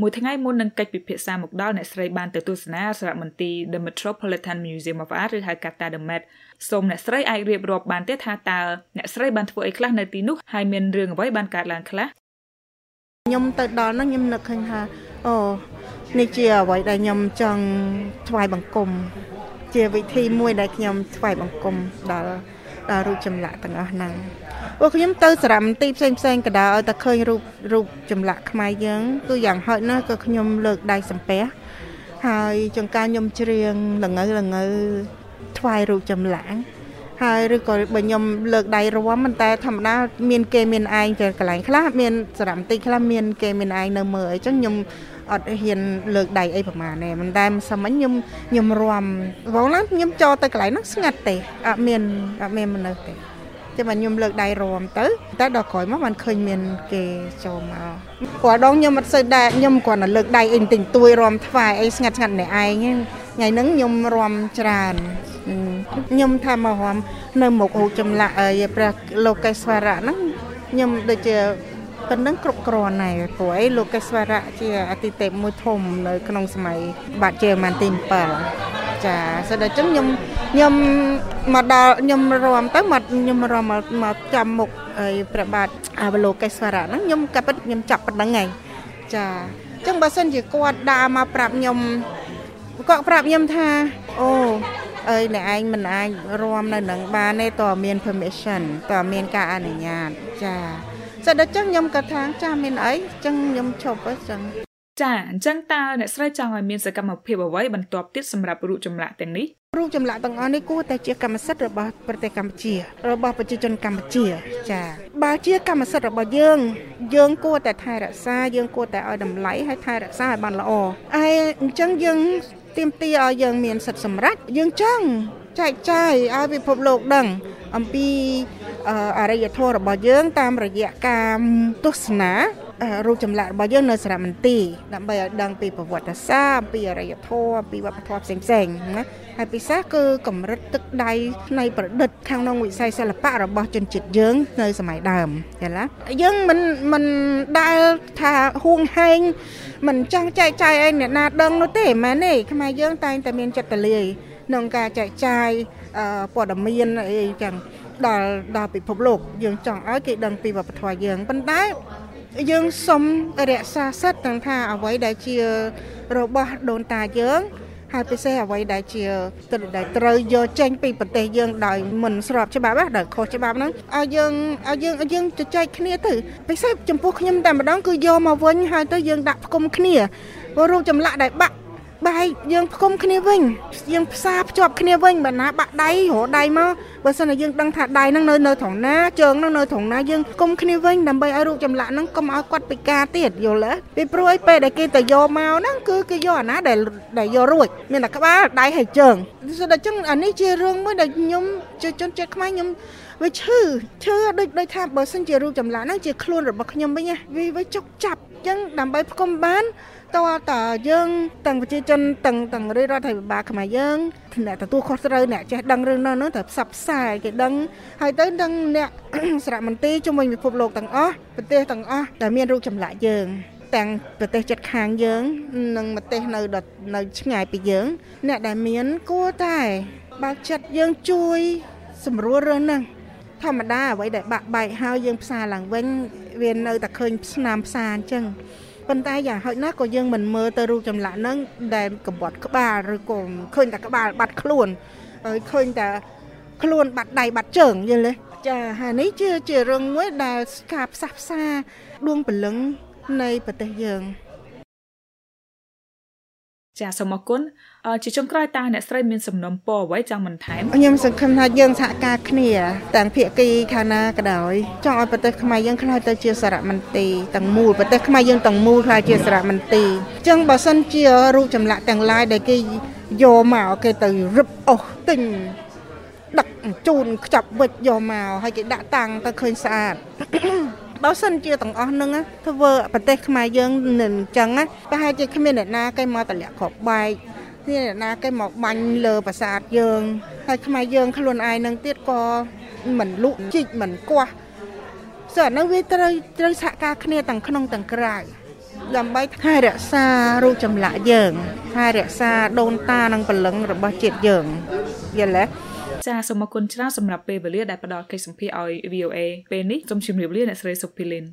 មួយថ្ងៃមុននឹងកិច្ចពិភាក្សាមកដល់អ្នកស្រីបានទៅទស្សនាសារមន្ទីរ The Metropolitan Museum of Art ឬហៅកាត់ថា The Met សូមអ្នកស្រីអាចរៀបរាប់បានទេថាតើអ្នកស្រីបានធ្វើអីខ្លះនៅទីនោះហើយមានរឿងអ្វីបានកើតឡើងខ្លះខ្ញុំទៅដល់នោះខ្ញុំនឹកឃើញថាអូនេះជាអ្វីដែលខ្ញុំចង់ថ្វាយបង្គំ ជាវិធីមួយដែលខ្ញុំថ្វាយបង្គំដល់ ដល់រូបចម្លាក់ទាំងអស់ហ្នឹងពួកខ្ញុំទៅសារមន្ទីរផ្សេងផ្សេងក៏ដោយឲ្យតែឃើញរូបរូបចម្លាក់ខ្មែរយើងគឺយ៉ាងហោចណាស់ក៏ខ្ញុំលើកដៃសំពះហើយចង្ការខ្ញុំច្រៀងល្ងៅល្ងៅថ្វាយរូបចម្លាក់ហើយឬក៏បើខ្ញុំលើកដៃរំប៉ុន្តែធម្មតាមានគេមានឯងទៅកន្លែងខ្លះមានសារមន្ទីរខ្លះមានគេមានឯងនៅមើលអញ្ចឹងខ្ញុំ អត់ហ៊ានលើកដៃអីប្រហែលទេមិនតែសមិញខ្ញុំខ្ញុំរំបងឡើងខ្ញុំចូលទៅកន្លែងហ្នឹងស្ងាត់ទេអត់មានអត់មានមនុស្សទេតែបើខ្ញុំលើកដៃរំទៅតែដល់ក្រោយមកបានឃើញមានគេចូលមកគាត់ដងខ្ញុំអត់សូវដែរខ្ញុំគ្រាន់តែលើកដៃអីទិញទួយរំថ្វាយអីស្ងាត់ស្ងាត់អ្នកឯងថ្ងៃហ្នឹងខ្ញុំរំច្រើនខ្ញុំថាមករំនៅមុខរូបចម្លាក់ព្រះលោកេស្វរៈហ្នឹងខ្ញុំដូចជា ប៉ុណ្ណឹងគ្រប់គ្រាន់ហើយព្រោះអីលោកកេស្វរៈជាអតិថិមួយធំនៅក្នុងសម័យបាទជេម៉ាន់ទី7ចាសូដូច្នេះខ្ញុំខ្ញុំមកដល់ខ្ញុំរំទៅមកខ្ញុំរំមកចាំមុខអីព្រះបាទអវលោកេស្វរៈហ្នឹងខ្ញុំកាពិតខ្ញុំចាប់ប៉ុណ្ណឹងហើយចាអញ្ចឹងបើសិនជាគាត់ដើរមកប្រាប់ខ្ញុំគាត់ប្រាប់ខ្ញុំថាអូអើយអ្នកឯងមិនអាចរួមនៅនឹងបានទេតើមាន permission តើមានការអនុញ្ញាតចា ចឹងដល់ចឹងខ្ញុំក៏ថាចាមានអីចឹងខ្ញុំឈប់ទៅចឹងចាអញ្ចឹងតើអ្នកស្រីចង់ឲ្យមានសកម្មភាពអ្វីបន្ទាប់ទៀតសម្រាប់រូបចម្លាក់ទាំងនេះរូបចម្លាក់ទាំងអស់នេះគួរតែជាកម្មសិទ្ធិរបស់ប្រទេសកម្ពុជា របស់ប្រជាជនកម្ពុជា ចាបើជាកម្មសិទ្ធិរបស់យើង យើងគួរតែថែរក្សាយើងគួរតែឲ្យតម្លៃហើយថែរក្សាឲ្យបានល្អហើយអញ្ចឹងយើងទាមទារឲ្យយើងមានសិទ្ធិសម្រេចយើងចង់ចែកចាយឲ្យពិភពលោកដឹងអំពី អរិយធម៌របស់យើង តាមរយៈការទស្សនារូបចម្លាក់របស់យើងនៅសារមន្ទីរដើម្បីឲ្យដឹងពីប្រវត្តិសាស្ត្រពីអរិយធម៌ពីវប្បធម៌ផ្សេងផ្សេងណាហើយពិសេសគឺកម្រិតទឹកដៃនៃប្រឌិតខាងក្នុងវិស័យសិល្បៈរបស់ជនជាតិយើងនៅសម័យដើមយល់ទេយើងមិនមិនដែលថាហួងហែងមិនចង់ចែកចាយឲ្យអ្នកណាដឹងនោះទេមែនទេខ្មែរយើងតែងតែមានចិត្តទលាយក្នុងការចែកចាយព័ត៌មានអីចឹង ដល់ដល់ពិភពលោក យើងចង់ឲ្យគេដឹងពីវប្បធម៌យើងប៉ុន្តែយើងសុំរក្សាសិទ្ធិទាំងថាអ្វីដែលជារបស់ដូនតាយើងហើយពិសេសអ្វីដែលជាទឹកដែលត្រូវយកចេញពីប្រទេសយើងដោយមិនស្របច្បាប់ណាដែលខុសច្បាប់ហ្នឹងឲ្យយើងឲ្យយើងឲ្យយើងជជែកគ្នាទៅពិសេសចំពោះខ្ញុំតែម្ដងគឺយកមកវិញហើយទៅយើងដាក់ផ្គុំគ្នាព្រោះរូបចម្លាក់ដែលបាក់ បែកយើងផ្គុំគ្នាវិញយើងផ្សារភ្ជាប់គ្នាវិញបើណាបាក់ដៃរដៃមកបើសិនជាយើងដឹងថាដៃហ្នឹងនៅនៅត្រង់ណាជើងហ្នឹងនៅត្រង់ណាយើងគុំគ្នាវិញដើម្បីឲ្យរូបចម្លាក់ហ្នឹងកុំឲ្យគាត់ពិការទៀតយល់ទេពីព្រោះឯពេលដែលគេទៅយកមកហ្នឹងគឺគេយកអាណាដែលដែលយករួចមានតែក្បាលដៃហើយជើងဆိုដល់ចឹងអានេះជារឿងមួយដែលខ្ញុំជាជនជាតិខ្មែរខ្ញុំ វាឈឺឈឺដូចដូចថាបើសិនជារូបចម្លាក់ហ្នឹងជាខ្លួនរបស់ខ្ញុំវិញវាវាចុកចាប់ចឹងដើម្បីផ្គុំបានតើតើយើងទាំងប្រជាជនទាំងទាំងរាជរដ្ឋាភិបាលខ្មែរយើងអ្នកទទួលខុសត្រូវអ្នកចេះដឹងរឿងនោះនោះត្រូវផ្សព្វផ្សាយគេដឹងហើយទៅទាំងអ្នកសារមន្ទីរជំនាញពិភពលោកទាំងអស់ប្រទេសទាំងអស់ដែលមានរូបចម្លាក់យើងទាំងប្រទេសជិតខាងយើងនិងប្រទេសនៅនៅឆ្ងាយពីយើង អ្នកដែលមានគួរតែបើកចិត្តយើងជួយ សម្រួលរឿងហ្នឹង ធម្មតាអ្វីដែលបាក់បែកហើយយើងផ្សារឡើងវិញវានៅតែឃើញស្នាមផ្សារអញ្ចឹងប៉ុន្តែយ៉ាងហោចណាស់ក៏យើងមិនមើលទៅរូបចម្លាក់ហ្នឹងដែលកបាត់ក្បាលឬក៏ឃើញតែក្បាលបាត់ខ្លួនហើយឃើញតែខ្លួនបាត់ដៃបាត់ជើងយល់ទេចាហើយនេះជាជារឿងមួយដែលការផ្សះផ្សាដួងព្រលឹងនៃប្រទេសយើង ចាសូមអរគុណជាចុងក្រោយតើអ្នកស្រីមានសំណុំពរអ្វីចង់បន្ថែមខ្ញុំសង្ឃឹមថាយើងសហការគ្នា ទាំងភាគីខាងណាក៏ដោយចង់ឲ្យប្រទេសខ្មែរយើងខ្លាយទៅជាសារមន្ទីរទាំងមូលប្រទេសខ្មែរយើងទាំងមូលខ្លាយជាសារមន្ទីរអញ្ចឹងបើសិនជារូបចម្លាក់ទាំងឡាយដែលគេយកមកគេទៅរឹបអស់ទិញដឹកជូនខ្ចប់វិចយកមកហើយគេដាក់តាំងទៅឃើញស្អាត បើសិនជាទាំងអស់នឹងធ្វើប្រទេសខ្មែរយើងនឹងអញ្ចឹងប្រហែលជាគ្មានអ្នកណាគេមកតម្លាក់គ្រាប់បែកនេះអ្នកណាគេមកបាញ់លើប្រាសាទយើងហើយខ្មែរយើងខ្លួនឯងនឹងទៀតក៏មិនលក់ជីកមិនគាស់សូអានឹងវាត្រូវត្រូវសហការគ្នាទាំងក្នុងទាំងក្រៅដើម្បីថែរក្សារូបចម្លាក់យើងថែរក្សាដូនតានិងព្រលឹងរបស់ជាតិយើងយល់ទេ ចាសូមអរគុណច្រើនសម្រាប់ពេលវេលាដែលផ្ដល់កិច្ចសម្ភារឲ្យ VOA ពេលនេះសូមជម្រាបលាអ្នកស្រីសុភីលីន